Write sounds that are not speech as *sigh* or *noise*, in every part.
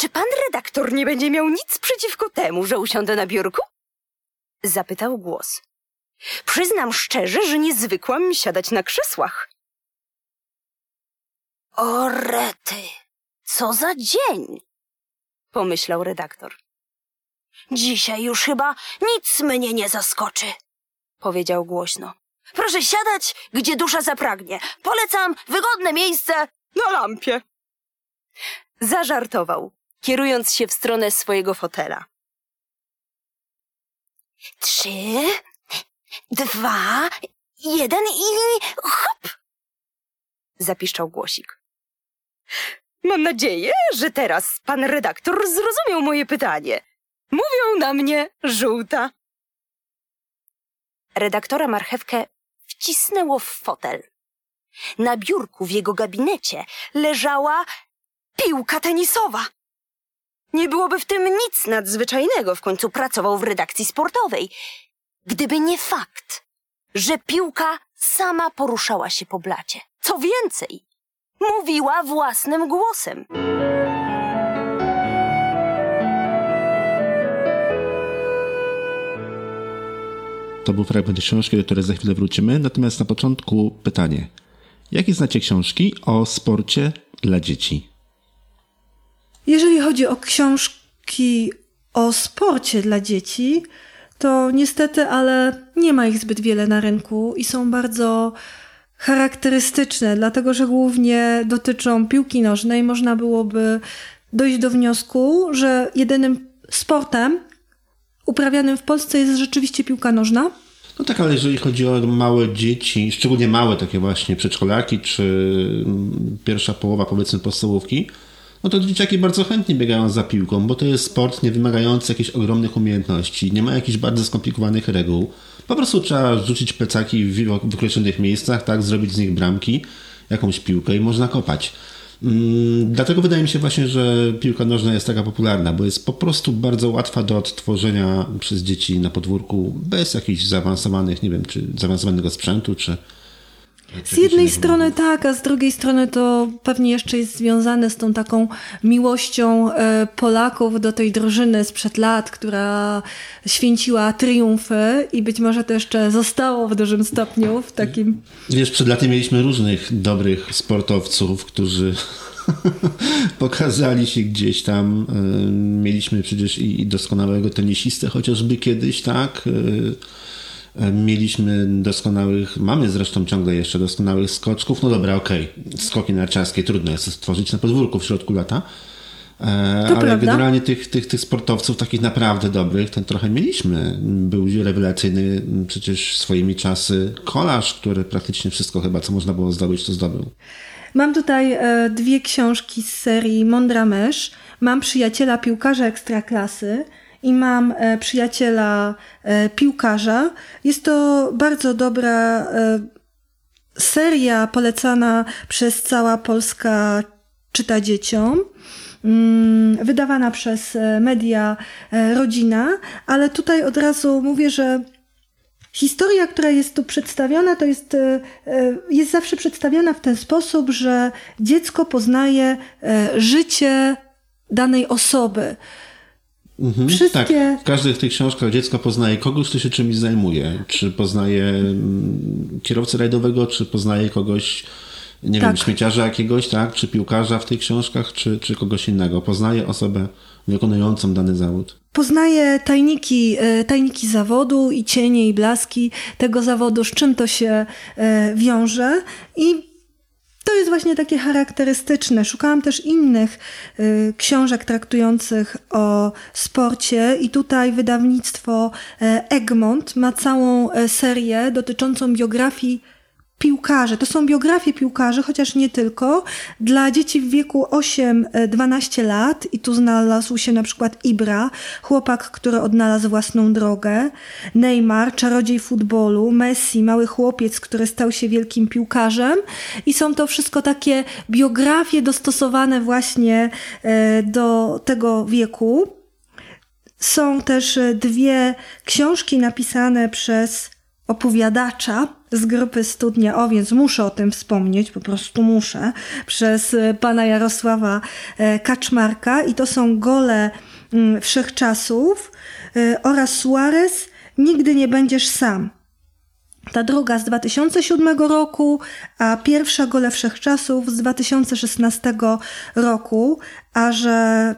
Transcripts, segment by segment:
Czy pan redaktor nie będzie miał nic przeciwko temu, że usiądę na biurku? Zapytał głos. Przyznam szczerze, że nie zwykłam siadać na krzesłach. O rety, co za dzień! Pomyślał redaktor. Dzisiaj już chyba nic mnie nie zaskoczy, powiedział głośno. Proszę siadać, gdzie dusza zapragnie. Polecam wygodne miejsce na lampie. Zażartował, kierując się w stronę swojego fotela. Trzy, dwa, jeden i hop! Zapiszczał głosik. Mam nadzieję, że teraz pan redaktor zrozumiał moje pytanie. Mówią na mnie żółta. Redaktora marchewkę wcisnęło w fotel. Na biurku w jego gabinecie leżała piłka tenisowa. Nie byłoby w tym nic nadzwyczajnego, w końcu pracował w redakcji sportowej. Gdyby nie fakt, że piłka sama poruszała się po blacie. Co więcej, mówiła własnym głosem. To był fragment książki, do której za chwilę wrócimy. Natomiast na początku pytanie. Jakie znacie książki o sporcie dla dzieci? Jeżeli chodzi o książki o sporcie dla dzieci, to niestety, ale nie ma ich zbyt wiele na rynku i są bardzo charakterystyczne, dlatego że głównie dotyczą piłki nożnej. Można byłoby dojść do wniosku, że jedynym sportem uprawianym w Polsce jest rzeczywiście piłka nożna. No tak, ale jeżeli chodzi o małe dzieci, szczególnie małe takie właśnie przedszkolaki, czy mm, pierwsza połowa powiedzmy podstawówki, no to dzieciaki bardzo chętnie biegają za piłką, bo to jest sport nie wymagający jakichś ogromnych umiejętności, nie ma jakichś bardzo skomplikowanych reguł. Po prostu trzeba rzucić plecaki w wykreślonych miejscach, tak, zrobić z nich bramki, jakąś piłkę i można kopać. Mm, dlatego wydaje mi się właśnie, że piłka nożna jest taka popularna, bo jest po prostu bardzo łatwa do odtworzenia przez dzieci na podwórku, bez jakichś zaawansowanych, nie wiem, czy zaawansowanego sprzętu, czy, z jednej strony tak, a z drugiej strony to pewnie jeszcze jest związane z tą taką miłością e, Polaków do tej drużyny sprzed lat, która święciła triumfy i być może to jeszcze zostało w dużym stopniu w takim... Wiesz, przed laty mieliśmy różnych dobrych sportowców, którzy *laughs* pokazali się gdzieś tam. E, mieliśmy przecież i doskonałego tenisistę chociażby kiedyś, tak? E, mieliśmy doskonałych, mamy zresztą ciągle jeszcze doskonałych skoczków. No dobra, okej, okay. skoki narciarskie trudno jest stworzyć na podwórku w środku lata. E, ale prawda. generalnie tych, tych, tych sportowców takich naprawdę dobrych, ten trochę mieliśmy. Był rewelacyjny przecież swoimi czasy kolarz, który praktycznie wszystko chyba, co można było zdobyć, to zdobył. Mam tutaj e, dwie książki z serii Mądra Mysz. Mam przyjaciela piłkarza ekstraklasy i mam e, przyjaciela e, piłkarza. Jest to bardzo dobra e, seria polecana przez cała Polska czyta dzieciom. Mm, wydawana przez media Rodzina, ale tutaj od razu mówię, że Historia, która jest tu przedstawiona, to jest, jest zawsze przedstawiona w ten sposób, że dziecko poznaje życie danej osoby. Mhm, Wszystkie... Tak, w każdej z tych książkach dziecko poznaje kogoś, kto się czymś zajmuje. Czy poznaje mm, kierowcę rajdowego, czy poznaje kogoś, nie tak. wiem, śmieciarza jakiegoś, tak? Czy piłkarza w tych książkach, czy, czy kogoś innego. Poznaje osobę wykonującą dany zawód. Poznaje tajniki, e, tajniki zawodu i cienie i blaski tego zawodu, z czym to się e, wiąże i to jest właśnie takie charakterystyczne. Szukałam też innych y, książek traktujących o sporcie, i tutaj wydawnictwo e, Egmont ma całą e, serię dotyczącą biografii piłkarzy. To są biografie piłkarzy, chociaż nie tylko, dla dzieci w wieku 8-12 lat i tu znalazł się na przykład Ibra, chłopak, który odnalazł własną drogę, Neymar, czarodziej futbolu, Messi, mały chłopiec, który stał się wielkim piłkarzem i są to wszystko takie biografie dostosowane właśnie e, do tego wieku. Są też dwie książki napisane przez opowiadacza z grupy Studnia O, więc muszę o tym wspomnieć, po prostu muszę, przez e, pana Jarosława e, Kaczmarka i to są gole mm, wszechczasów e, oraz Suarez Nigdy nie będziesz sam. Ta druga z 2007 roku, a pierwsza Gole Wszechczasów z 2016 roku, a że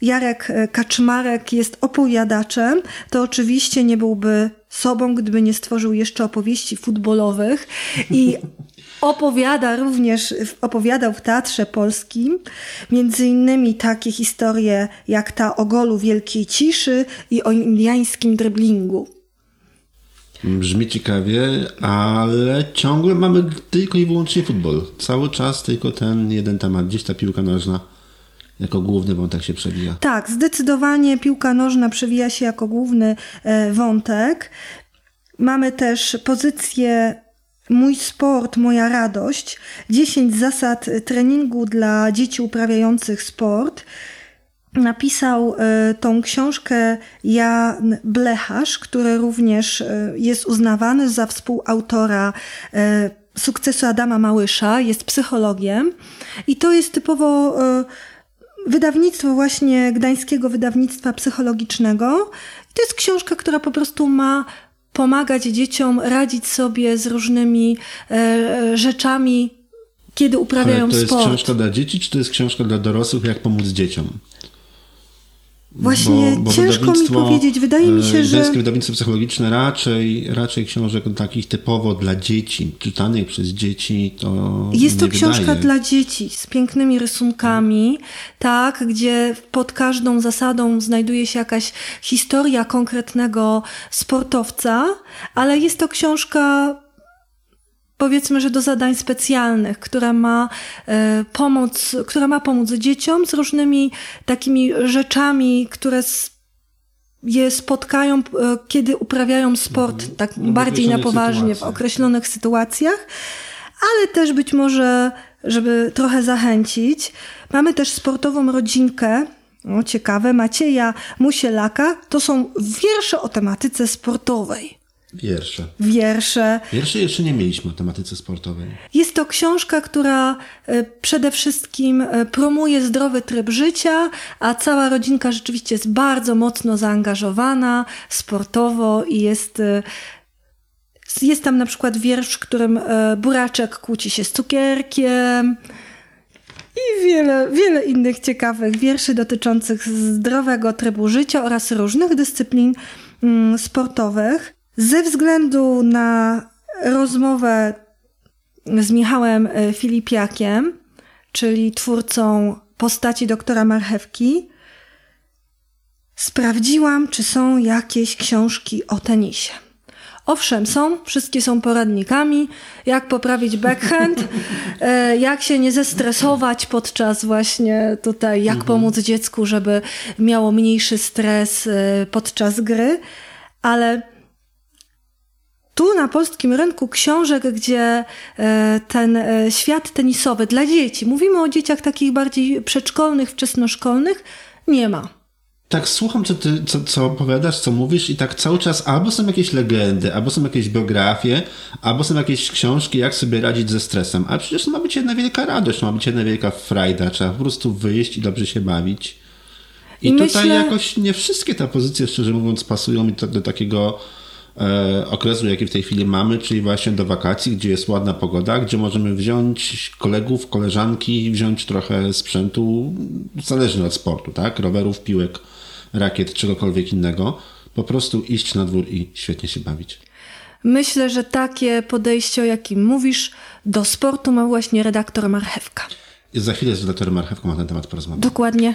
Jarek Kaczmarek jest opowiadaczem, to oczywiście nie byłby sobą, gdyby nie stworzył jeszcze opowieści futbolowych i *laughs* opowiada również, opowiadał w Teatrze Polskim między innymi takie historie jak ta o golu Wielkiej Ciszy i o indiańskim dryblingu. Brzmi ciekawie, ale ciągle mamy tylko i wyłącznie futbol. Cały czas tylko ten jeden temat, gdzieś ta piłka nożna jako główny wątek się przewija. Tak, zdecydowanie piłka nożna przewija się jako główny e, wątek. Mamy też pozycję Mój sport, moja radość. 10 zasad treningu dla dzieci uprawiających sport. Napisał e, tą książkę Jan Blecharz, który również e, jest uznawany za współautora sukcesu Adama Małysza, jest psychologiem i to jest typowo wydawnictwo właśnie Gdańskiego Wydawnictwa Psychologicznego. To jest książka, która po prostu ma pomagać dzieciom radzić sobie z różnymi e, rzeczami, kiedy uprawiają sport. to jest sport. książka dla dzieci, czy to jest książka dla dorosłych, jak pomóc dzieciom? Właśnie bo, bo ciężko mi powiedzieć. Wydaje mi się, że. Wydawnictwo psychologiczne raczej, raczej książek takich typowo dla dzieci, czytanych przez dzieci, to. Jest to książka wydaje. dla dzieci z pięknymi rysunkami, tak, gdzie pod każdą zasadą znajduje się jakaś historia konkretnego sportowca, ale jest to książka powiedzmy, że do zadań specjalnych, która ma e, pomóc, która ma pomóc dzieciom z różnymi takimi rzeczami, które je spotkają, e, kiedy uprawiają sport, mhm. tak no, bardziej na poważnie, w określonych sytuacjach, ale też być może, żeby trochę zachęcić. Mamy też sportową rodzinkę, o, ciekawe, Macieja Musielaka. To są wiersze o tematyce sportowej. Wiersze. Wiersze. Wiersze jeszcze nie mieliśmy o tematyce sportowej. Jest to książka, która e, przede wszystkim e, promuje zdrowy tryb życia, a cała rodzinka rzeczywiście jest bardzo mocno zaangażowana sportowo i jest. E, jest tam na przykład wiersz, w którym buraczek kłóci się z cukierkiem. I wiele, wiele innych ciekawych wierszy dotyczących zdrowego trybu życia oraz różnych dyscyplin mm, sportowych. Ze względu na rozmowę z Michałem e, Filipiakiem, czyli twórcą postaci doktora Marchewki, sprawdziłam, czy są jakieś książki o tenisie. Owszem, są, wszystkie są poradnikami, jak poprawić backhand, e, jak się nie zestresować podczas właśnie tutaj, jak mhm. pomóc dziecku, żeby miało mniejszy stres e, podczas gry, ale tu na polskim rynku książek, gdzie e, ten e, świat tenisowy dla dzieci, mówimy o dzieciach takich bardziej przedszkolnych, wczesnoszkolnych, nie ma. Tak, słucham, co ty co, co opowiadasz, co mówisz, i tak cały czas albo są jakieś legendy, albo są jakieś biografie, albo są jakieś książki, jak sobie radzić ze stresem. A przecież to ma być jedna wielka radość, ma być jedna wielka frajda, trzeba po prostu wyjść i dobrze się bawić. I, I tutaj myślę... jakoś nie wszystkie te pozycje, szczerze mówiąc, pasują mi do, takiego okresu, jaki w tej chwili mamy, czyli właśnie do wakacji, gdzie jest ładna pogoda, gdzie możemy wziąć kolegów, koleżanki, wziąć trochę sprzętu, zależnie od sportu, tak? Rowerów, piłek, rakiet, czegokolwiek innego. Po prostu iść na dwór i świetnie się bawić. Myślę, że takie podejście, o jakim mówisz, do sportu ma właśnie redaktor Marchewka. Za chwilę z redaktorem Marchewką na ten temat porozmawiamy. Dokładnie.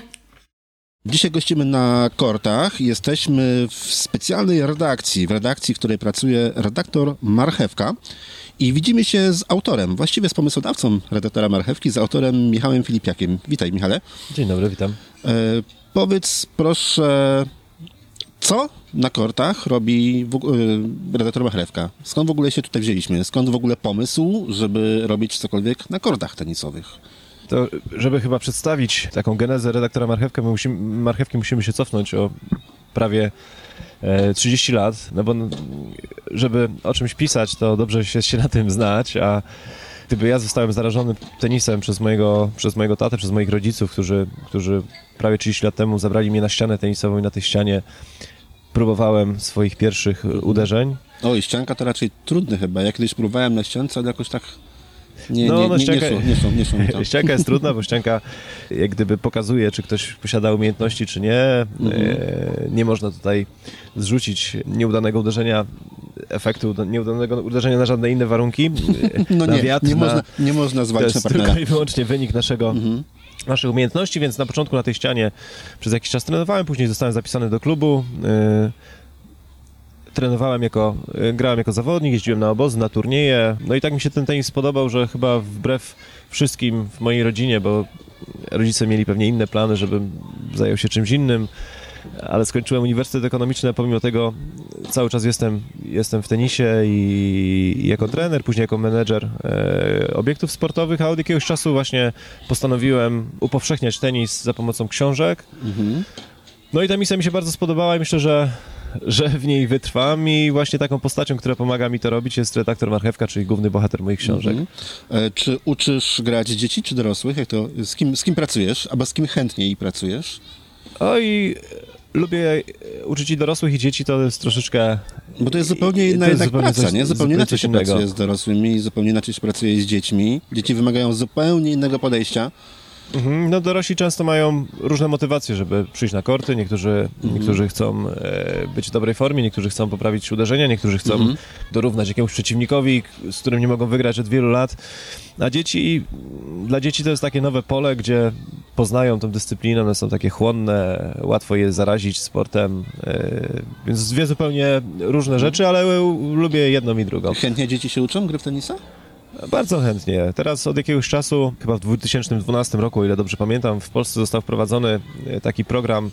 Dzisiaj gościmy na Kortach. Jesteśmy w specjalnej redakcji, w redakcji, w której pracuje redaktor Marchewka. I widzimy się z autorem, właściwie z pomysłodawcą redaktora Marchewki, z autorem Michałem Filipiakiem. Witaj, Michale. Dzień dobry, witam. E, powiedz proszę, co na kortach robi w, e, redaktor Marchewka? Skąd w ogóle się tutaj wzięliśmy? Skąd w ogóle pomysł, żeby robić cokolwiek na kortach tenisowych? To, żeby chyba przedstawić taką genezę redaktora Marchewka, my musimy, Marchewki musimy się cofnąć o prawie e, 30 lat, no bo żeby o czymś pisać, to dobrze się, się na tym znać, a gdyby ja zostałem zarażony tenisem przez mojego, przez mojego tatę, przez moich rodziców, którzy, którzy prawie 30 lat temu zabrali mnie na ścianę tenisową i na tej ścianie próbowałem swoich pierwszych uderzeń. Oj, ścianka to raczej trudny chyba. Ja kiedyś próbowałem na ściance, ale jakoś tak nie, No, nie, no, nie, nie, ścianka- nie, szło, nie szło mi to. Ścianka *laughs* jest trudna, bo ścianka jak gdyby pokazuje, czy ktoś posiada umiejętności, czy nie. Mhm. E, Nie można tutaj zrzucić nieudanego uderzenia, efektu nieudanego uderzenia na żadne inne warunki. *laughs* No na nie, wiatr, nie, na, można, nie można to zwalić na partnera. tylko i wyłącznie wynik naszego, Mhm. naszych umiejętności, więc na początku na tej ścianie przez jakiś czas trenowałem, później zostałem zapisany do klubu. Trenowałem jako, e, grałem jako zawodnik, jeździłem na obozy, na turnieje. No i tak mi się ten tenis spodobał, że chyba wbrew wszystkim w mojej rodzinie, bo rodzice mieli pewnie inne plany, żebym zajął się czymś innym, ale skończyłem Uniwersytet Ekonomiczny, pomimo tego cały czas jestem, jestem w tenisie i, i jako trener, później jako menedżer e, obiektów sportowych, a od jakiegoś czasu właśnie postanowiłem upowszechniać tenis za pomocą książek. Mhm. No i ta misja mi się bardzo spodobała i myślę, że, że w niej wytrwam i właśnie taką postacią, która pomaga mi to robić jest redaktor Marchewka, czyli główny bohater moich książek. Mhm. E, Czy uczysz grać dzieci czy dorosłych? Jak to, z, kim, z kim pracujesz? Albo z kim chętniej pracujesz? Oj, lubię e, uczyć i dorosłych i dzieci, to jest troszeczkę... Bo to jest zupełnie inna jest jednak zupełnie praca, coś- nie? Zupełnie inaczej się innego. pracuje z dorosłymi, zupełnie inaczej się pracuje z dziećmi. Dzieci wymagają zupełnie innego podejścia. Mhm, No dorośli często mają różne motywacje, żeby przyjść na korty. Niektórzy, niektórzy chcą e, być w dobrej formie, niektórzy chcą poprawić uderzenia, niektórzy chcą Mhm. dorównać jakiemuś przeciwnikowi, z którym nie mogą wygrać od wielu lat. A dzieci, dla dzieci to jest takie nowe pole, gdzie poznają tą dyscyplinę, one są takie chłonne, łatwo je zarazić sportem, e, więc dwie zupełnie różne rzeczy, ale lubię jedną i drugą. Chętnie dzieci się uczą gry w tenisa? Bardzo chętnie. Teraz od jakiegoś czasu, chyba w 2012 roku, o ile dobrze pamiętam, w Polsce został wprowadzony e, taki program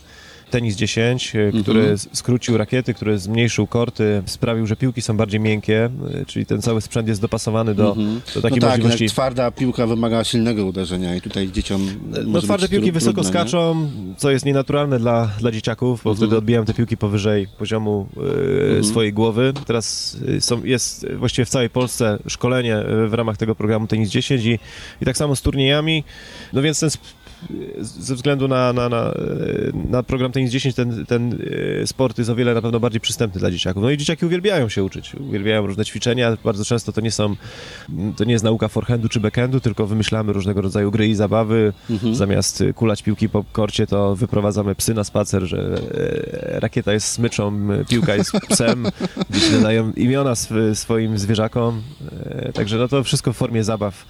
Tenis 10, e, który Mhm. s- skrócił rakiety, który zmniejszył korty, sprawił, że piłki są bardziej miękkie, e, czyli ten cały sprzęt jest dopasowany do, Mhm. do takiej no tak, możliwości. twarda piłka wymaga silnego uderzenia i tutaj dzieciom No może twarde piłki tru- wysoko trudne, nie? skaczą, co jest nienaturalne dla, dla dzieciaków, bo Mhm. wtedy odbijają te piłki powyżej poziomu e, Mhm. swojej głowy. Teraz e, są, jest właściwie w całej Polsce szkolenie e, w ramach tego programu Tenis 10 i, i tak samo z turniejami. No więc ten sp- ze względu na, na, na, e, na program Tenis 10 ten, ten e, sport jest o wiele na pewno bardziej przystępny dla dzieciaków. No i dzieciaki uwielbiają się uczyć, uwielbiają różne ćwiczenia. Bardzo często to nie są, to nie jest nauka forehandu czy backhandu, tylko wymyślamy różnego rodzaju gry i zabawy. Mhm. Zamiast y, kulać piłki po korcie, to wyprowadzamy psy na spacer, że e, rakieta jest smyczą, e, piłka jest psem, dzieci nadają imiona sw- swoim zwierzakom, e, także no to wszystko w formie zabaw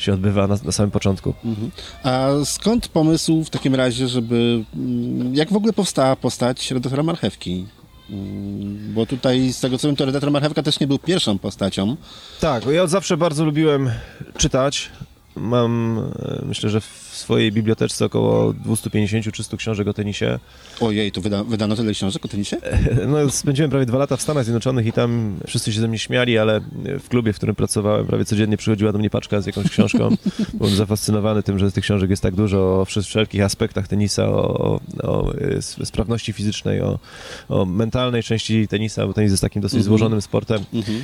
się odbywa na, na samym początku. Mhm. A skąd pomysł w takim razie, żeby... mm, Jak w ogóle powstała postać redaktora Marchewki? Mm, Bo tutaj, z tego co wiem, to redaktor Marchewka też nie był pierwszą postacią. Tak, ja od zawsze bardzo lubiłem czytać. Mam, e, myślę, że w swojej bibliotece około 250-300 książek o tenisie. Ojej, to wyda, wydano tyle książek o tenisie? *laughs* No, spędziłem prawie dwa lata w Stanach Zjednoczonych i tam wszyscy się ze mnie śmiali, ale w klubie, w którym pracowałem, prawie codziennie przychodziła do mnie paczka z jakąś książką. *laughs* Byłem zafascynowany tym, że tych książek jest tak dużo o wszelkich aspektach tenisa, o, o s- sprawności fizycznej, o, o mentalnej części tenisa, bo tenis jest takim dosyć Mhm. złożonym sportem. Mhm.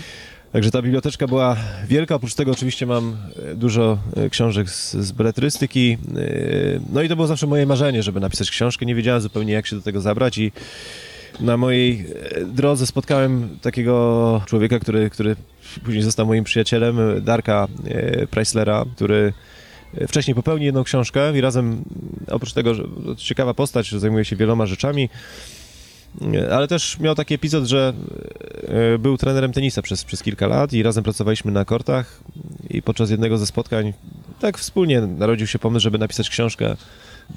Także ta biblioteczka była wielka, oprócz tego oczywiście mam e, dużo e, książek z, z beletrystyki. e, No i to było zawsze moje marzenie, żeby napisać książkę. Nie wiedziałem zupełnie, jak się do tego zabrać i na mojej drodze spotkałem takiego człowieka, który, który później został moim przyjacielem, Darka Preislera, który wcześniej popełnił jedną książkę i razem, oprócz tego, że ciekawa postać, że zajmuje się wieloma rzeczami, ale też miał taki epizod, że e, był trenerem tenisa przez, przez kilka lat i razem pracowaliśmy na kortach i podczas jednego ze spotkań tak wspólnie narodził się pomysł, żeby napisać książkę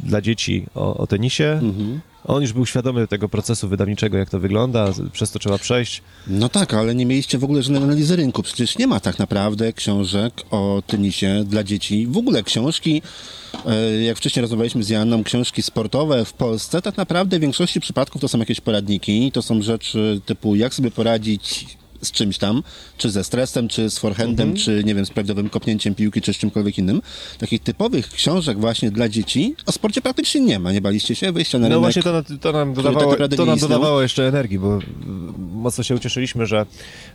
dla dzieci o, o tenisie. Mhm. On już był świadomy tego procesu wydawniczego, jak to wygląda, przez to trzeba przejść. No tak, ale nie mieliście w ogóle żadnej analizy rynku. Przecież nie ma tak naprawdę książek o tenisie dla dzieci. W ogóle książki, e, jak wcześniej rozmawialiśmy z Janną, książki sportowe w Polsce, tak naprawdę w większości przypadków to są jakieś poradniki. To są rzeczy typu jak sobie poradzić z czymś tam, czy ze stresem, czy z forehandem, Mhm. czy nie wiem, z prawidłowym kopnięciem piłki, czy z czymkolwiek innym. Takich typowych książek właśnie dla dzieci o sporcie praktycznie nie ma. Nie baliście się wyjścia na No rynek? właśnie to, to nam tak dodawało, naprawdę to nam dodawało jeszcze energii, bo mocno się ucieszyliśmy, że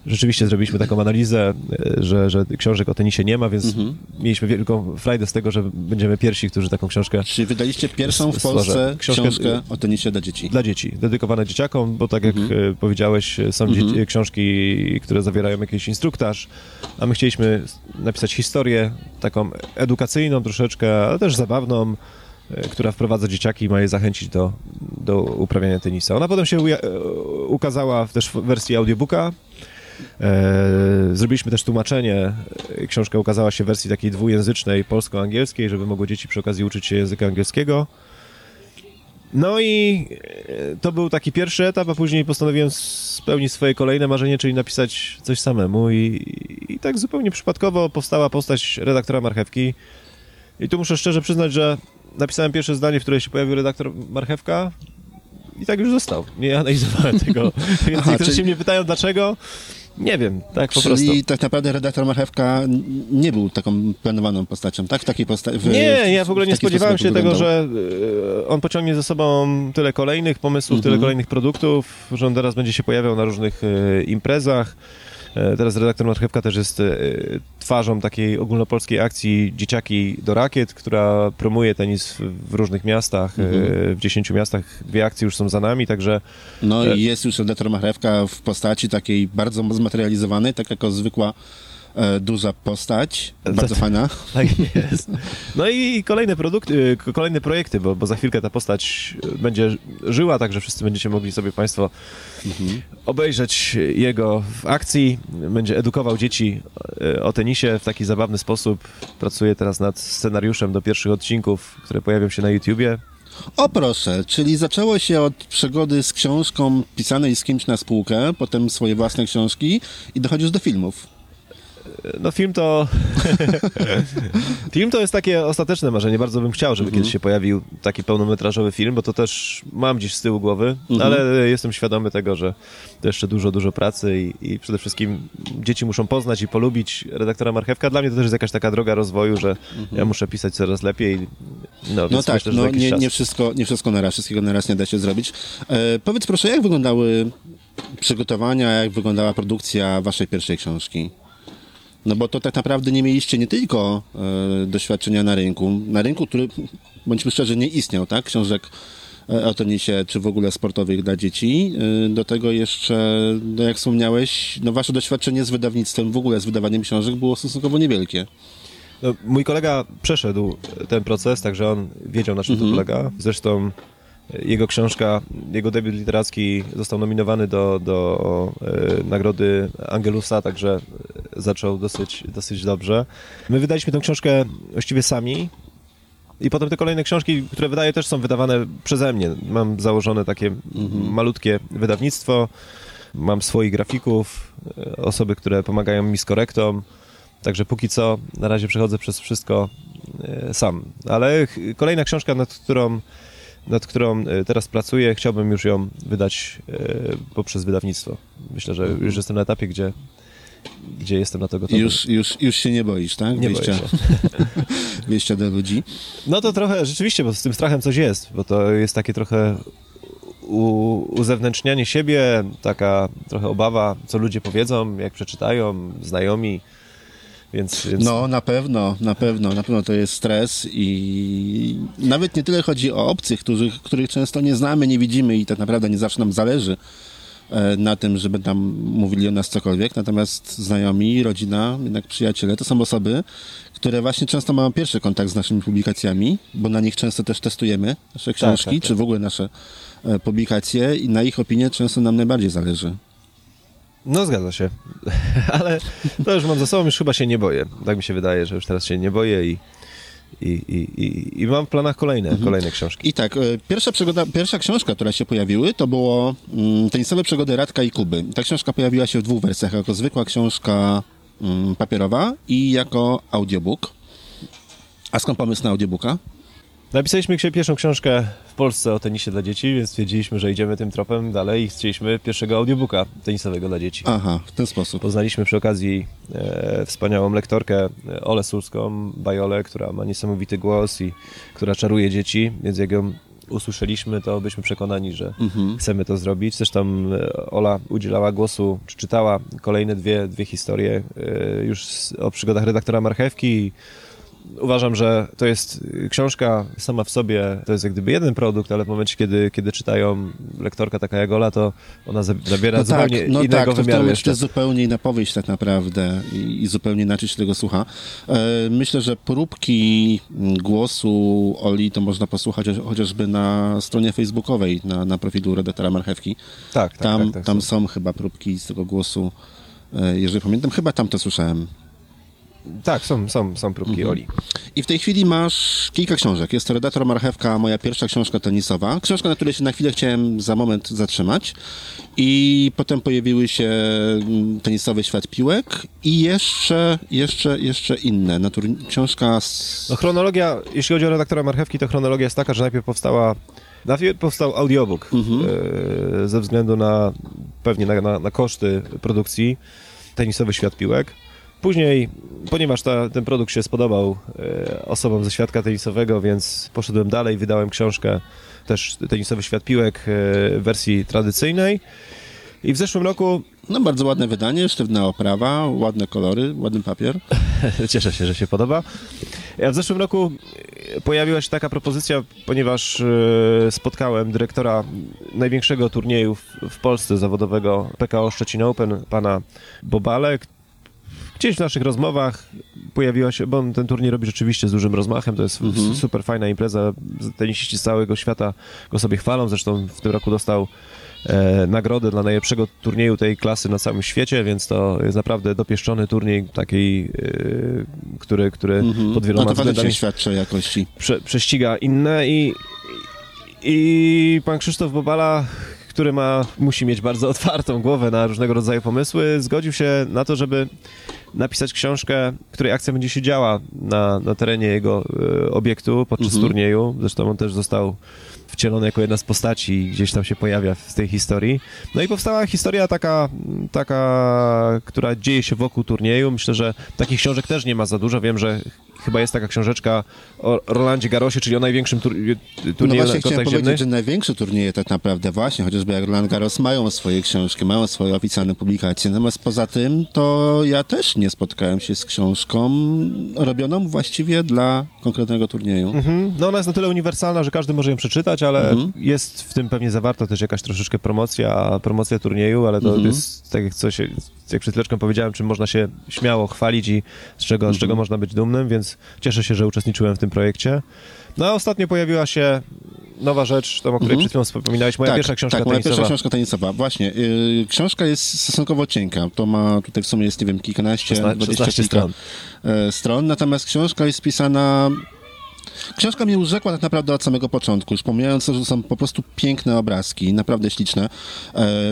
rzeczywiście zrobiliśmy taką analizę, że, że książek o tenisie nie ma, więc Mhm. mieliśmy wielką frajdę z tego, że będziemy pierwsi, którzy taką książkę Czy wydaliście pierwszą w. Polsce Książkę- książkę o tenisie dla dzieci? dla dzieci, dedykowane dzieciakom, bo tak jak Mhm. e, powiedziałeś, e, są dzieci, które zawierają jakiś instruktaż, a my chcieliśmy napisać historię taką edukacyjną troszeczkę, ale też zabawną, e, która wprowadza dzieciaki i ma je zachęcić do, do uprawiania tenisa. Ona potem się e, ukazała też w wersji audiobooka. E, zrobiliśmy też tłumaczenie. Książka ukazała się w wersji takiej dwujęzycznej, polsko-angielskiej, żeby mogły dzieci przy okazji uczyć się języka angielskiego. No i e, to był taki pierwszy etap, a później postanowiłem spełnić swoje kolejne marzenie, czyli napisać coś samemu i, i tak zupełnie przypadkowo powstała postać redaktora Marchewki. I tu muszę szczerze przyznać, że napisałem pierwsze zdanie, w której się pojawił redaktor Marchewka i tak już został. Nie analizowałem tego, *laughs* więc Aha, niektórzy czyli- się mnie pytają dlaczego. Nie wiem, tak po Czyli prostu. tak naprawdę redaktor Marchewka nie był taką planowaną postacią, tak? W takiej postaci. Nie, ja w ogóle nie taki spodziewałem się tego, że e, on pociągnie ze sobą tyle kolejnych pomysłów, tyle Mhm. kolejnych produktów, że on teraz będzie się pojawiał na różnych e, imprezach. E, Teraz redaktor Marchewka też jest e, twarzą takiej ogólnopolskiej akcji Dzieciaki do Rakiet, która promuje tenis w, różnych miastach. e, Mhm. W 10 miastach dwie akcje już są za nami, także No i jest już redaktor Marchewka w postaci takiej bardzo zmaterializowanej, tak jako zwykła duża postać. Bardzo *laughs* To- fajna. Tak jest. No i kolejne produkty, k- kolejne projekty, bo, bo za chwilkę ta postać będzie żyła, także wszyscy będziecie mogli sobie Państwo obejrzeć jego w akcji. Będzie edukował dzieci e, o tenisie w taki zabawny sposób. Pracuje teraz nad scenariuszem do pierwszych odcinków, które pojawią się na YouTubie. O proszę, czyli zaczęło się od przygody z książką pisanej z kimś na spółkę, potem swoje własne książki i dochodzisz do filmów. No film to... *laughs* film to jest takie ostateczne marzenie. Bardzo bym chciał, żeby kiedyś się pojawił taki pełnometrażowy film, bo to też mam gdzieś z tyłu głowy, ale jestem świadomy tego, że to jeszcze dużo, dużo pracy i, i przede wszystkim dzieci muszą poznać i polubić redaktora Marchewka. Dla mnie to też jest jakaś taka droga rozwoju, że ja muszę pisać coraz lepiej. No, No tak, myślę, no nie, nie, wszystko, nie wszystko na raz, wszystkiego na raz nie da się zrobić. E, powiedz proszę, jak wyglądały przygotowania, jak wyglądała produkcja waszej pierwszej książki? No bo to tak naprawdę nie mieliście nie tylko e, doświadczenia na rynku, na rynku, który, bądźmy szczerzy, nie istniał, tak? Książek e, o tenisie, czy w ogóle sportowych dla dzieci. E, do tego jeszcze, no jak wspomniałeś, no wasze doświadczenie z wydawnictwem, w ogóle z wydawaniem książek było stosunkowo niewielkie. No, mój kolega przeszedł ten proces, także on wiedział, na czym Mhm. to polega. Zresztą jego książka, jego debiut literacki został nominowany do, do e, nagrody Angelusa, także zaczął dosyć, dosyć dobrze. My wydaliśmy tę książkę właściwie sami. I potem te kolejne książki, które wydaję, też są wydawane przeze mnie. Mam założone takie malutkie wydawnictwo, mam swoich grafików, e, osoby, które pomagają mi z korektą. Także póki co na razie przechodzę przez wszystko e, sam. Ale kolejna książka, nad którą, nad którą e, teraz pracuję, chciałbym już ją wydać e, poprzez wydawnictwo. Myślę, że już jestem na etapie, gdzie, gdzie jestem na to gotowy. Już, już, już się nie boisz, tak? Nie boję Wyjścia, się. *laughs* wyjścia do ludzi. No to trochę rzeczywiście, bo z tym strachem coś jest, bo to jest takie trochę u, uzewnętrznianie siebie, taka trochę obawa, co ludzie powiedzą, jak przeczytają, znajomi. Więc, więc No, na pewno, na pewno, na pewno to jest stres i nawet nie tyle chodzi o obcych, których, których często nie znamy, nie widzimy i tak naprawdę nie zawsze nam zależy e, na tym, żeby tam mówili o nas cokolwiek, natomiast znajomi, rodzina, jednak przyjaciele to są osoby, które właśnie często mają pierwszy kontakt z naszymi publikacjami, bo na nich często też testujemy nasze książki, tak, tak. czy w ogóle nasze e, publikacje i na ich opinię często nam najbardziej zależy. No zgadza się, *laughs* ale to już mam za sobą, już chyba się nie boję. Tak mi się wydaje, że już teraz się nie boję i, i, i, i, mam w planach kolejne, kolejne książki. I tak, e, pierwsza, przygoda, pierwsza książka, która się pojawiły, to było mm, Tenisowe przygody Radka i Kuby. Ta książka pojawiła się w dwóch wersjach, jako zwykła książka mm, papierowa i jako audiobook. A skąd pomysł na audiobooka? Napisaliśmy pierwszą książkę w Polsce o tenisie dla dzieci, więc stwierdziliśmy, że idziemy tym tropem dalej i chcieliśmy pierwszego audiobooka tenisowego dla dzieci. Aha, w ten sposób. Poznaliśmy przy okazji e, wspaniałą lektorkę e, Olę Sulską, Bajolę, która ma niesamowity głos i która czaruje dzieci, więc jak ją usłyszeliśmy, to byliśmy przekonani, że chcemy to zrobić. Zresztą e, Ola udzielała głosu, przeczytała kolejne dwie, dwie historie e, już o przygodach redaktora Marchewki i Uważam, że to jest książka sama w sobie, to jest jak gdyby jeden produkt, ale w momencie, kiedy, kiedy czytają lektorka taka jak Ola, to ona za- zabiera No tak, zupełnie no innego tak, wymiaru jeszcze. to jest zupełnie inna powieść tak naprawdę i, i zupełnie inaczej się tego słucha. E, myślę, że próbki głosu Oli to można posłuchać chociażby na stronie facebookowej, na, na profilu redaktora Marchewki. Tak, tak, Tam, tak, tak, tam są. są chyba próbki z tego głosu, e, jeżeli pamiętam, chyba tam to słyszałem. Tak, są, są, są próbki Mhm. Oli. I w tej chwili masz kilka książek. Jest to Redaktor Marchewka, moja pierwsza książka tenisowa. Książka, na której się na chwilę chciałem za moment zatrzymać. I potem pojawiły się mm, Tenisowy Świat Piłek i jeszcze, jeszcze, jeszcze inne. Na turni- książka z... No chronologia, jeśli chodzi o redaktora Marchewki, to chronologia jest taka, że najpierw powstała Najpierw powstał audiobook e, ze względu na pewnie na, na, na koszty produkcji tenisowy świat piłek. Później, ponieważ ta, ten produkt się spodobał e, osobom ze świadka tenisowego, więc poszedłem dalej, wydałem książkę też Tenisowy Świat Piłek e, w wersji tradycyjnej. I w zeszłym roku No bardzo ładne wydanie, sztywna oprawa, ładne kolory, ładny papier. *laughs* Cieszę się, że się podoba. Ja w zeszłym roku pojawiła się taka propozycja, ponieważ e, spotkałem dyrektora największego turnieju w, w Polsce zawodowego PKO Szczecin Open, pana Bobale. Gdzieś w naszych rozmowach pojawiła się, bo on ten turniej robi rzeczywiście z dużym rozmachem, to jest super fajna impreza, tenisiści z całego świata go sobie chwalą, zresztą w tym roku dostał e, nagrodę dla najlepszego turnieju tej klasy na całym świecie, więc to jest naprawdę dopieszczony turniej taki, e, który, który pod No wieloma to faktycznie względami świadczy o jakości. prze, prześciga inne i, i pan Krzysztof Bobala, który ma, musi mieć bardzo otwartą głowę na różnego rodzaju pomysły, zgodził się na to, żeby napisać książkę, której akcja będzie się działa na, na terenie jego e, obiektu podczas turnieju. Zresztą on też został wcielony jako jedna z postaci i gdzieś tam się pojawia w tej historii. No i powstała historia taka, taka, która dzieje się wokół turnieju. Myślę, że takich książek też nie ma za dużo. Wiem, że chyba jest taka książeczka o Rolandzie Garosie, czyli o największym tur No turnieju właśnie na chciałem powiedzieć, ziemnych. że największe turnieje tak naprawdę właśnie, chociażby jak Roland Garros mają swoje książki, mają swoje oficjalne publikacje, natomiast poza tym to ja też nie spotkałem się z książką robioną właściwie dla konkretnego turnieju. Mhm. No ona jest na tyle uniwersalna, że każdy może ją przeczytać, ale Mhm. jest w tym pewnie zawarta też jakaś troszeczkę promocja, promocja turnieju, ale to Mhm. jest tak jak coś, jak przed chwileczką powiedziałem, czym można się śmiało chwalić i z czego, Mhm. z czego można być dumnym, więc cieszę się, że uczestniczyłem w tym projekcie. No a ostatnio pojawiła się nowa rzecz, tą, o której przed chwilą wspominałeś, moja pierwsza książka tak, moja tenisowa. pierwsza książka tenisowa. Właśnie. Yy, książka jest stosunkowo cienka. To ma tutaj w sumie jest, nie wiem, kilkanaście, 16 dwadzieścia 16 kilka stron. e, stron. Natomiast książka jest pisana... Książka mnie urzekła tak naprawdę od samego początku, już pomijając to, że są po prostu piękne obrazki, naprawdę śliczne. E,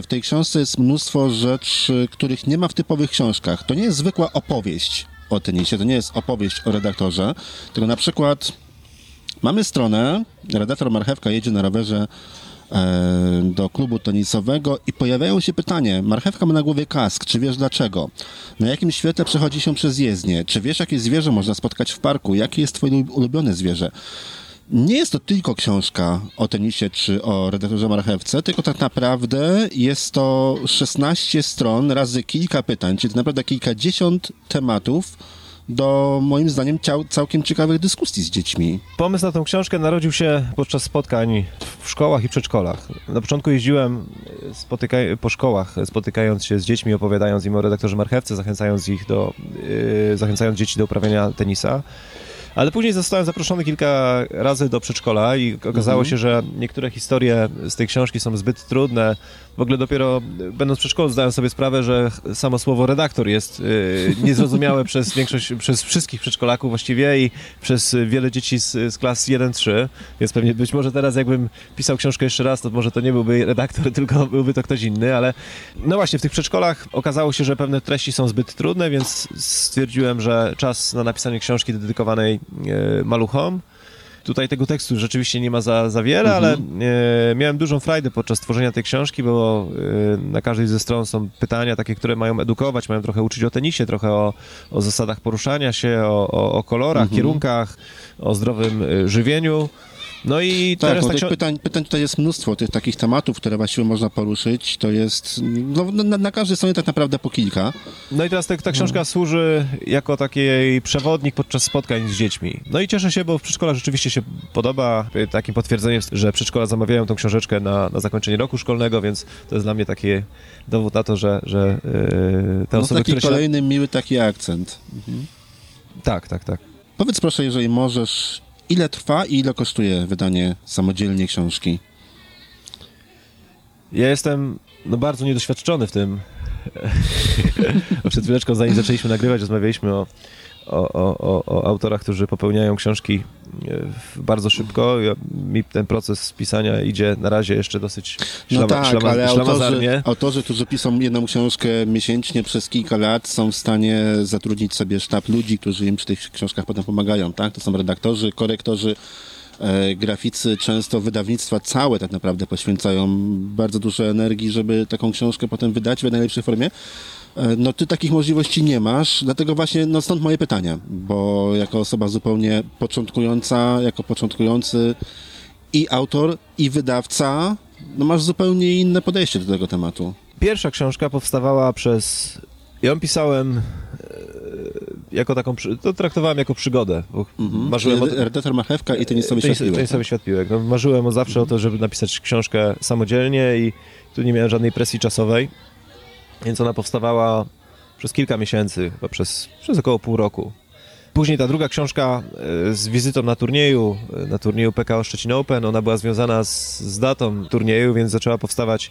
W tej książce jest mnóstwo rzeczy, których nie ma w typowych książkach. To nie jest zwykła opowieść o tenisie, to nie jest opowieść o redaktorze, tylko na przykład Mamy stronę, redaktor Marchewka jedzie na rowerze e, do klubu tenisowego i pojawiają się pytanie, Marchewka ma na głowie kask, czy wiesz dlaczego? Na jakim świetle przechodzi się przez jezdnię? Czy wiesz, jakie zwierzę można spotkać w parku? Jakie jest twoje ulubione zwierzę? Nie jest to tylko książka o tenisie czy o redaktorze Marchewce, tylko tak naprawdę jest to 16 stron razy kilka pytań, czyli naprawdę kilkadziesiąt tematów do moim zdaniem całkiem ciekawych dyskusji z dziećmi. Pomysł na tą książkę narodził się podczas spotkań w szkołach i przedszkolach. Na początku jeździłem po szkołach, spotykając się z dziećmi, opowiadając im o redaktorze Marchewce, zachęcając ich do, yy, zachęcając dzieci do uprawiania tenisa. Ale później zostałem zaproszony kilka razy do przedszkola i okazało się, że niektóre historie z tej książki są zbyt trudne. W ogóle dopiero będąc w przedszkolu zdałem sobie sprawę, że samo słowo redaktor jest y, niezrozumiałe *laughs* przez większość, przez wszystkich przedszkolaków właściwie i przez wiele dzieci z, z klas 1-3, więc pewnie być może teraz jakbym pisał książkę jeszcze raz, to może to nie byłby redaktor, *laughs* tylko byłby to ktoś inny, ale no właśnie w tych przedszkolach okazało się, że pewne treści są zbyt trudne, więc stwierdziłem, że czas na napisanie książki dedykowanej maluchom. Tutaj tego tekstu rzeczywiście nie ma za, za wiele, Mhm. ale e, miałem dużą frajdę podczas tworzenia tej książki, bo e, na każdej ze stron są pytania takie, które mają edukować, mają trochę uczyć o tenisie, trochę o, o zasadach poruszania się, o, o, o kolorach, Mhm. kierunkach, o zdrowym e, żywieniu. No i Tak, teraz no pytań, pytań tutaj jest mnóstwo, tych takich tematów, które właściwie można poruszyć, to jest, no, na, na każdej stronie tak naprawdę po kilka. No i teraz ta, ta książka służy jako taki przewodnik podczas spotkań z dziećmi. No i cieszę się, bo w przedszkolach rzeczywiście się podoba. Takim potwierdzeniem, że przedszkola zamawiają tą książeczkę na, na zakończenie roku szkolnego, więc to jest dla mnie taki dowód na to, że, że yy, te No osoby, taki które się... kolejny miły taki akcent. Tak, tak, tak. Powiedz proszę, jeżeli możesz, ile trwa i ile kosztuje wydanie samodzielnie książki? Ja jestem no, bardzo niedoświadczony w tym. *laughs* Przed chwileczką, zanim zaczęliśmy nagrywać, rozmawialiśmy o, o, o, o, autorach, którzy popełniają książki e, bardzo szybko. Ja, mi ten proces pisania idzie na razie jeszcze dosyć No szlama, tak, szlama, ale autorzy, autorzy, którzy piszą jedną książkę miesięcznie przez kilka lat, są w stanie zatrudnić sobie sztab ludzi, którzy im przy tych książkach potem pomagają, tak? To są redaktorzy, korektorzy, e, graficy, często wydawnictwa całe tak naprawdę poświęcają bardzo dużo energii, żeby taką książkę potem wydać w najlepszej formie. E, No ty takich możliwości nie masz, dlatego właśnie, no stąd moje pytania, bo jako osoba zupełnie początkująca, jako początkujący i autor, i wydawca, no masz zupełnie inne podejście do tego tematu. Pierwsza książka powstawała przez... Ja ją pisałem e, jako taką... To traktowałem jako przygodę. Bo marzyłem o... Redaktor Marchewka i tenisowy Tenis- światliłek. Tenisowy światliłek. No, marzyłem zawsze o to, żeby napisać książkę samodzielnie i tu nie miałem żadnej presji czasowej, więc ona powstawała przez kilka miesięcy, chyba przez, przez około pół roku. Później ta druga książka e, z wizytą na turnieju, e, na turnieju PKO Szczecin Open, ona była związana z, z datą turnieju, więc zaczęła powstawać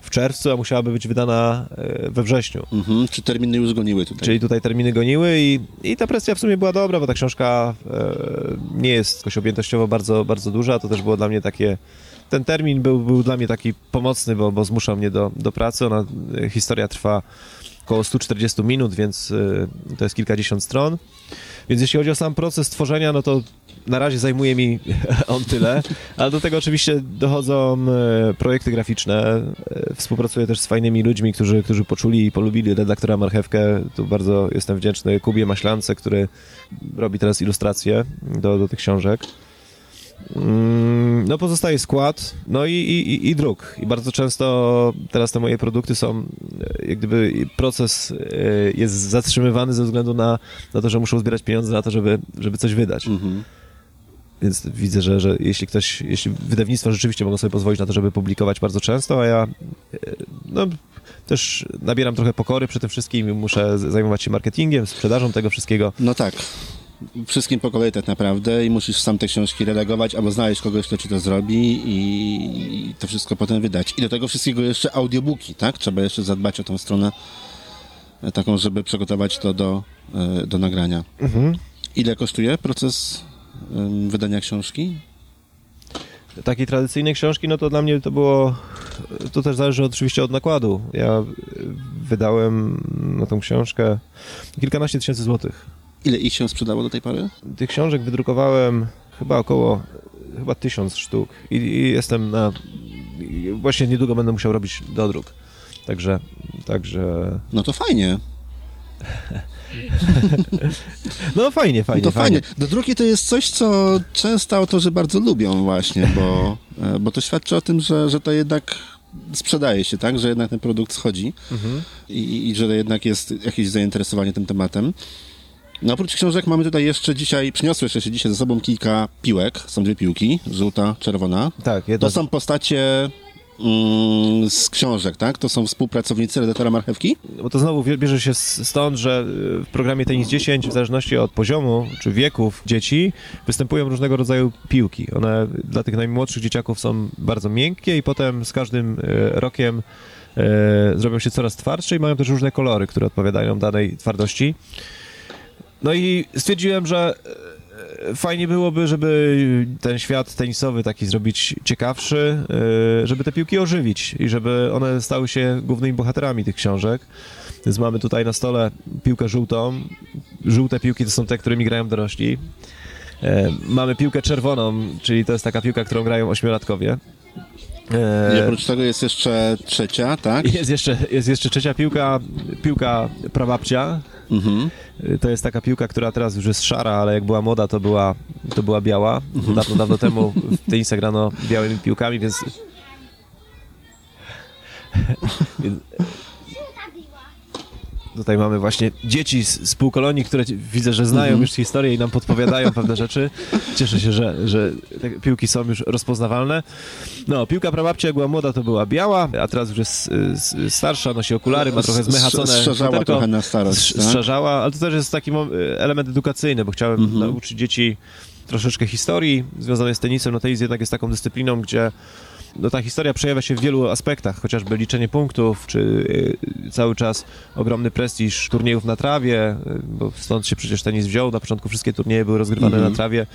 w czerwcu, a musiałaby być wydana e, we wrześniu. Mhm, czy terminy już goniły tutaj? Czyli tutaj terminy goniły i, i ta presja w sumie była dobra, bo ta książka e, nie jest jakoś objętościowo bardzo, bardzo duża. To też było dla mnie takie. Ten termin był, był dla mnie taki pomocny, bo, bo zmuszał mnie do, do pracy. Ona, e, historia trwa około 140 minut, więc e, to jest kilkadziesiąt stron. Więc jeśli chodzi o sam proces tworzenia, no to na razie zajmuje mi *laughs* on tyle, ale do tego oczywiście dochodzą e, projekty graficzne. Współpracuję też z fajnymi ludźmi, którzy, którzy poczuli i polubili redaktora Marchewkę. Tu bardzo jestem wdzięczny Kubie Maślance, który robi teraz ilustracje do, do tych książek. Mm, No pozostaje skład, no i, i, i- druk. I bardzo często teraz te moje produkty są, e, jak gdyby proces e, jest zatrzymywany ze względu na, na to, że muszą zbierać pieniądze na to, żeby, żeby coś wydać. Mhm. Więc widzę, że, że jeśli ktoś, jeśli wydawnictwa rzeczywiście mogą sobie pozwolić na to, żeby publikować bardzo często, a ja e, no, też nabieram trochę pokory przy tym wszystkim i muszę zajmować się marketingiem, sprzedażą tego wszystkiego. No tak. Wszystkim po kolei tak naprawdę i musisz sam te książki redagować albo znaleźć kogoś, kto ci to zrobi i, i to wszystko potem wydać. I do tego wszystkiego jeszcze audiobooki, tak? Trzeba jeszcze zadbać o tą stronę e, taką, żeby przygotować to do, e, do nagrania. Ile kosztuje proces wydania książki? Takiej tradycyjnej książki, no to dla mnie to było, to też zależy oczywiście od nakładu. Ja wydałem na tą książkę kilkanaście tysięcy złotych. Ile ich się sprzedało do tej pory? Tych książek wydrukowałem chyba około, chyba tysiąc sztuk i, i jestem na, i właśnie niedługo będę musiał robić dodruk. Także, także, No to fajnie. no fajnie, No fajnie, to fajnie. fajnie. Do to jest coś, co często autorzy bardzo lubią właśnie, bo, e, bo to świadczy o tym, że, że to jednak sprzedaje się, tak? Że jednak ten produkt schodzi Mhm. i, i że jednak jest jakieś zainteresowanie tym tematem. No oprócz książek mamy tutaj jeszcze dzisiaj, przyniosłeś jeszcze dzisiaj ze sobą kilka piłek. Są dwie piłki, żółta, czerwona. Tak, jedno, To są postacie mm, z książek, tak? To są współpracownicy redaktora Marchewki? bo to znowu bierze się stąd, że y, w programie Tenis 10, w zależności od poziomu czy wieków dzieci, występują różnego rodzaju piłki. One dla tych najmłodszych dzieciaków są bardzo miękkie i potem z każdym y, rokiem y, zrobią się coraz twardsze i mają też różne kolory, które odpowiadają danej twardości. No i stwierdziłem, że e, fajnie byłoby, żeby ten świat tenisowy taki zrobić ciekawszy, e, żeby te piłki ożywić i żeby one stały się głównymi bohaterami tych książek. Więc mamy tutaj na stole piłkę żółtą. Żółte piłki to są te, którymi grają dorośli. E, mamy piłkę czerwoną, czyli to jest taka piłka, którą grają ośmiolatkowie. I E, oprócz tego jest jeszcze trzecia, tak? jest jeszcze, jest jeszcze trzecia piłka, piłka prababcia. Mhm. To jest taka piłka, która teraz już jest szara, ale jak była moda, to była, to była biała. Dawno, dawno temu w tenisa grano białymi piłkami, więc... *laughs* Tutaj mamy właśnie dzieci z, z półkolonii, które widzę, że znają już historię i nam podpowiadają pewne *laughs* rzeczy. Cieszę się, że, że te piłki są już rozpoznawalne. No, piłka prababcia jak była młoda, to była biała, a teraz już jest y, s- starsza, nosi okulary, ma trochę zmechacone Strzeżała trochę na starość, tak? Strzeżała, ale to też jest taki mo- element edukacyjny, bo chciałem Mhm. nauczyć dzieci troszeczkę historii związanej z tenisem. No tenis jednak jest taką dyscypliną, gdzie no, ta historia przejawia się w wielu aspektach, chociażby liczenie punktów, czy y, cały czas ogromny prestiż turniejów na trawie, y, bo stąd się przecież tenis wziął. Na początku wszystkie turnieje były rozgrywane Mhm. na trawie,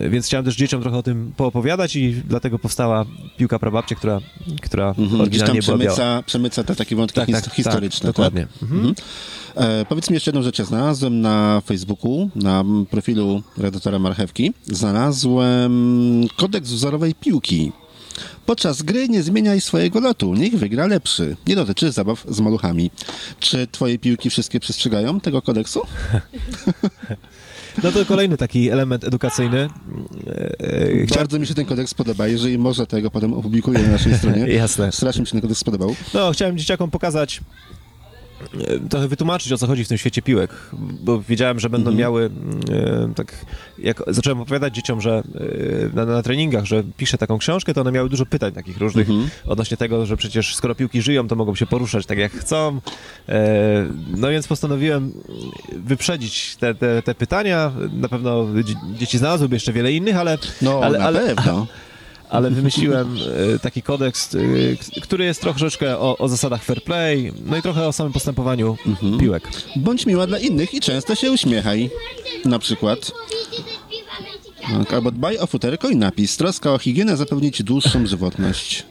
y, więc chciałem też dzieciom trochę o tym poopowiadać i dlatego powstała piłka prababcie, która, która Mhm. Tam oryginalnie była biała. przemyca, przemyca te takie wątki Tak, his- tak, historyczne. tak, dokładnie. Mhm. E, powiedz mi jeszcze jedną rzecz. Ja znalazłem na Facebooku, na profilu redaktora Marchewki, znalazłem kodeks wzorowej piłki. Podczas gry nie zmieniaj swojego lotu, niech wygra lepszy. Nie dotyczy zabaw z maluchami. Czy twoje piłki wszystkie przestrzegają tego kodeksu? *laughs* No to kolejny taki element edukacyjny. Bardzo mi się ten kodeks podoba. Jeżeli można, to ja go potem opublikuję na naszej stronie. *laughs* Jasne. Strasznie mi się ten kodeks spodobał. No, chciałem dzieciakom pokazać, trochę wytłumaczyć, o co chodzi w tym świecie piłek, bo wiedziałem, że będą miały, e, tak jak zacząłem opowiadać dzieciom, że e, na, na treningach, że piszę taką książkę, to one miały dużo pytań takich różnych odnośnie tego, że przecież skoro piłki żyją, to mogą się poruszać tak jak chcą. E, no więc postanowiłem wyprzedzić te, te, te pytania. Na pewno dzie- dzieci znalazłyby jeszcze wiele innych, ale, No, ale, na ale, pewno. *laughs* ale wymyśliłem e, taki kodeks, e, który jest troszeczkę o, o zasadach fair play, no i trochę o samym postępowaniu piłek. Bądź miła dla innych i często się uśmiechaj. Na przykład. Tak, Albo dbaj o futerko i napis. Troska o higienę zapewni ci dłuższą żywotność.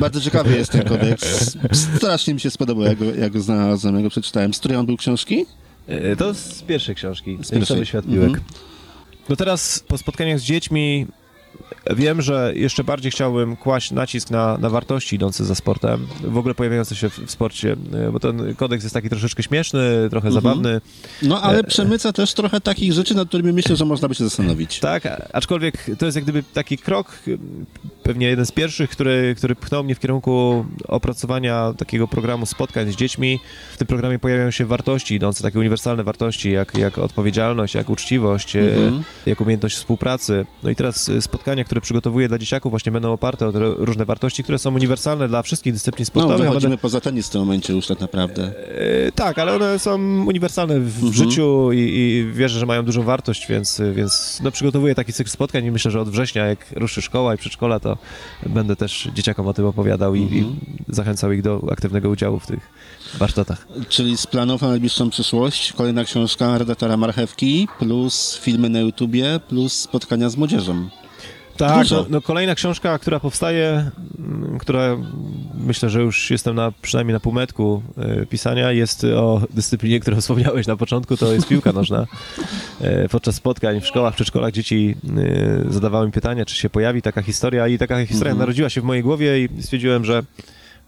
Bardzo ciekawy jest ten kodeks. Strasznie mi się spodobał, jak go, jak go znalazłem, jak go przeczytałem. Z której on był książki? E, To z pierwszej książki, z pierwszej. pierwszej świat Mhm. piłek. No teraz po spotkaniach z dziećmi wiem, że jeszcze bardziej chciałbym kłaść nacisk na, na wartości idące za sportem, w ogóle pojawiające się w, w sporcie, e, bo ten kodeks jest taki troszeczkę śmieszny, trochę zabawny. No, ale przemyca też trochę takich rzeczy, nad którymi myślę, że można by się zastanowić. Tak, aczkolwiek to jest jak gdyby taki krok, pewnie jeden z pierwszych, który, który pchnął mnie w kierunku opracowania takiego programu spotkań z dziećmi. W tym programie pojawiają się wartości idące, takie uniwersalne wartości, jak, jak odpowiedzialność, jak uczciwość, e, Mhm. jak umiejętność współpracy. No i teraz e, spotkania, które przygotowuję dla dzieciaków właśnie będą oparte o te różne wartości, które są uniwersalne dla wszystkich dyscyplin No, sportowych. będę- wychodzimy poza tenis w tym momencie już tak naprawdę. E, tak, ale one są uniwersalne w, w Mhm. życiu i, i wierzę, że mają dużą wartość, więc, więc no, przygotowuję taki cykl spotkań i myślę, że od września, jak ruszy szkoła i przedszkola, to będę też dzieciakom o tym opowiadał i, Mhm. i zachęcał ich do aktywnego udziału w tych warsztatach. Czyli z planów na najbliższą przyszłość kolejna książka redaktora Marchewki, plus filmy na YouTubie, plus spotkania z młodzieżą. Tak, Dużo. no, no kolejna książka, która powstaje, mm, która myślę, że już jestem na, przynajmniej na półmetku e, pisania, jest o dyscyplinie, którą *laughs* wspomniałeś na początku, to jest piłka nożna. E, podczas spotkań w szkołach, przedszkolach dzieci e, zadawały mi pytania, czy się pojawi taka historia i taka historia Mhm. narodziła się w mojej głowie i stwierdziłem, że,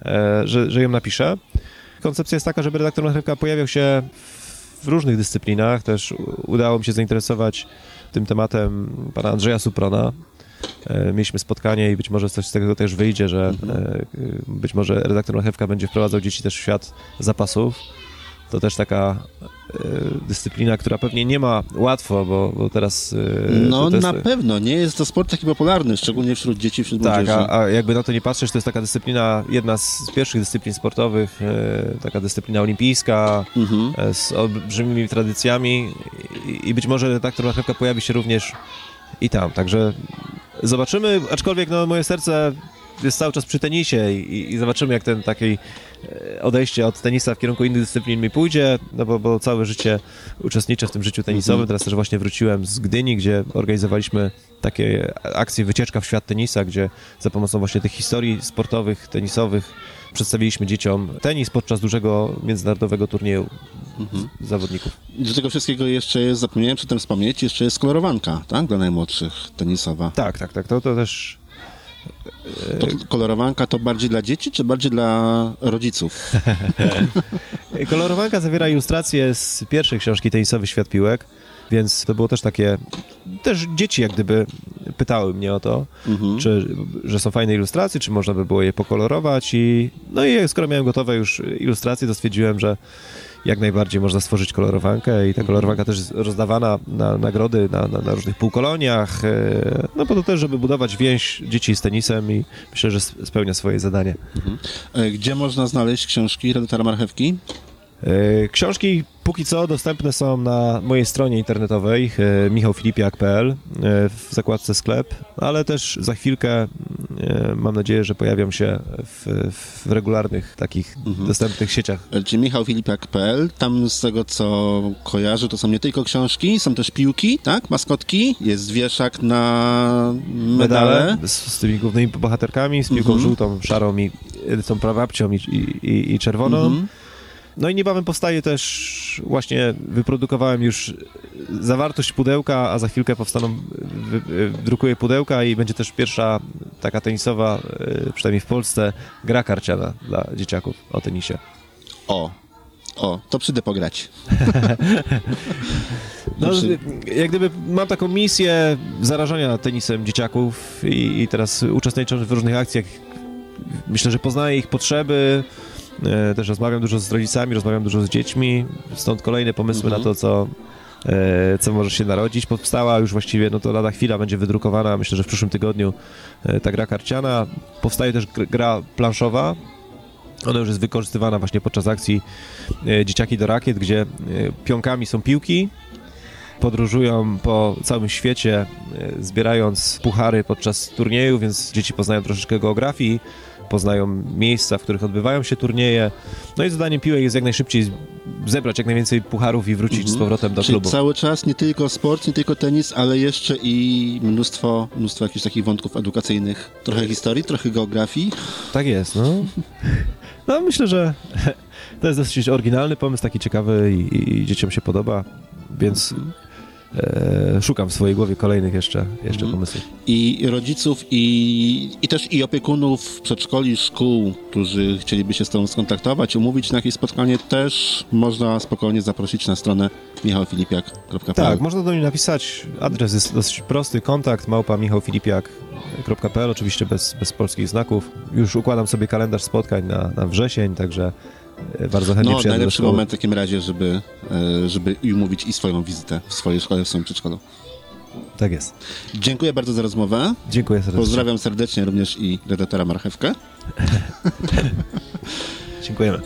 e, że, że ją napiszę. Koncepcja jest taka, żeby redaktor Marchewka pojawiał się w różnych dyscyplinach. Też udało mi się zainteresować tym tematem pana Andrzeja Suprona. E, Mieliśmy spotkanie i być może coś z tego też wyjdzie, że e, być może redaktor Marchewka będzie wprowadzał dzieci też w świat zapasów. To też taka e, dyscyplina, która pewnie nie ma łatwo, bo, bo teraz... e, No jest, na pewno, nie jest to sport taki popularny, szczególnie wśród dzieci, wśród tak, młodzieży. a, a jakby na to nie patrzeć, to jest taka dyscyplina, jedna z pierwszych dyscyplin sportowych, e, taka dyscyplina olimpijska, Mhm. e, z olbrzymimi tradycjami i, i być może redaktor Marchewka pojawi się również i tam, także zobaczymy, aczkolwiek no, moje serce jest cały czas przy tenisie i, i zobaczymy, jak ten taki e, odejście od tenisa w kierunku innych dyscyplin mi pójdzie, no bo, bo całe życie uczestniczę w tym życiu tenisowym. Teraz też właśnie wróciłem z Gdyni, gdzie organizowaliśmy takie akcje wycieczka w świat tenisa, gdzie za pomocą właśnie tych historii sportowych, tenisowych przedstawiliśmy dzieciom tenis podczas dużego międzynarodowego turnieju zawodników. I do tego wszystkiego jeszcze jest, zapomniałem przedtem wspomnieć, jeszcze jest kolorowanka, tak? Dla najmłodszych tenisowa. Tak, tak, tak. To, to też To kolorowanka to bardziej dla dzieci, czy bardziej dla rodziców? *laughs* *laughs* Kolorowanka zawiera ilustracje z pierwszej książki tenisowy Świat Piłek, więc to było też takie, też dzieci jak gdyby pytały mnie o to, czy, że są fajne ilustracje, czy można by było je pokolorować i no i skoro miałem gotowe już ilustracje, to stwierdziłem, że jak najbardziej można stworzyć kolorowankę i ta kolorowanka też jest rozdawana na nagrody na, na, na różnych półkoloniach, e, no po to też, żeby budować więź dzieci z tenisem i myślę, że spełnia swoje zadanie. E, Gdzie można znaleźć książki redaktora Marchewki? E, Książki póki co dostępne są na mojej stronie internetowej e, michałfilipiak.pl e, w zakładce sklep, ale też za chwilkę mam nadzieję, że pojawią się w, w regularnych takich dostępnych sieciach. Czyli michałfilipiak.pl. Tam z tego, co kojarzę, to są nie tylko książki, są też piłki, tak? Maskotki, jest wieszak na medale. Medale z, z tymi głównymi bohaterkami, z piłką żółtą, szarą i tą prawapcią i, i, i, i czerwoną. No i niebawem powstaje też, właśnie wyprodukowałem już zawartość pudełka, a za chwilkę powstaną, drukuję pudełka i będzie też pierwsza taka tenisowa, e, przynajmniej w Polsce, gra karciana dla dzieciaków o tenisie. O, o, to przyjdę pograć. *laughs* No, jak gdyby mam taką misję zarażania tenisem dzieciaków i, i teraz uczestniczę w różnych akcjach. Myślę, że poznaję ich potrzeby. E, Też rozmawiam dużo z rodzicami, rozmawiam dużo z dziećmi. Stąd kolejne pomysły na to, co, e, co może się narodzić. Powstała już właściwie, no to lada chwila będzie wydrukowana, myślę, że w przyszłym tygodniu e, ta gra karciana. Powstaje też gr- gra planszowa, ona już jest wykorzystywana właśnie podczas akcji Dzieciaki do Rakiet, gdzie pionkami są piłki, podróżują po całym świecie, zbierając puchary podczas turnieju, więc dzieci poznają troszeczkę geografii, poznają miejsca, w których odbywają się turnieje. No i zadaniem piłek jest jak najszybciej zebrać jak najwięcej pucharów i wrócić z powrotem do Czyli klubu. cały czas nie tylko sport, nie tylko tenis, ale jeszcze i mnóstwo, mnóstwo jakichś takich wątków edukacyjnych. Trochę historii, trochę geografii. Tak jest, no. No myślę, że to jest dosyć oryginalny pomysł, taki ciekawy i, i, dzieciom się podoba, więc szukam w swojej głowie kolejnych jeszcze, jeszcze pomysłów. I rodziców, i, i też i opiekunów przedszkoli, szkół, którzy chcieliby się z Tobą skontaktować, umówić na jakieś spotkanie, też można spokojnie zaprosić na stronę michałfilipiak.pl. Tak, można do mnie napisać. Adres jest dosyć prosty. Kontakt małpa michałfilipiak.pl, oczywiście bez, bez polskich znaków. Już układam sobie kalendarz spotkań na, na wrzesień, także e, bardzo chętnie No, najlepszy moment w takim razie, żeby, e, żeby i umówić i swoją wizytę w swojej szkole, w swoim przedszkolu. Tak jest. Dziękuję bardzo za rozmowę. Dziękuję serdecznie. Pozdrawiam serdecznie również i redaktora Marchewkę. *laughs* Dziękujemy.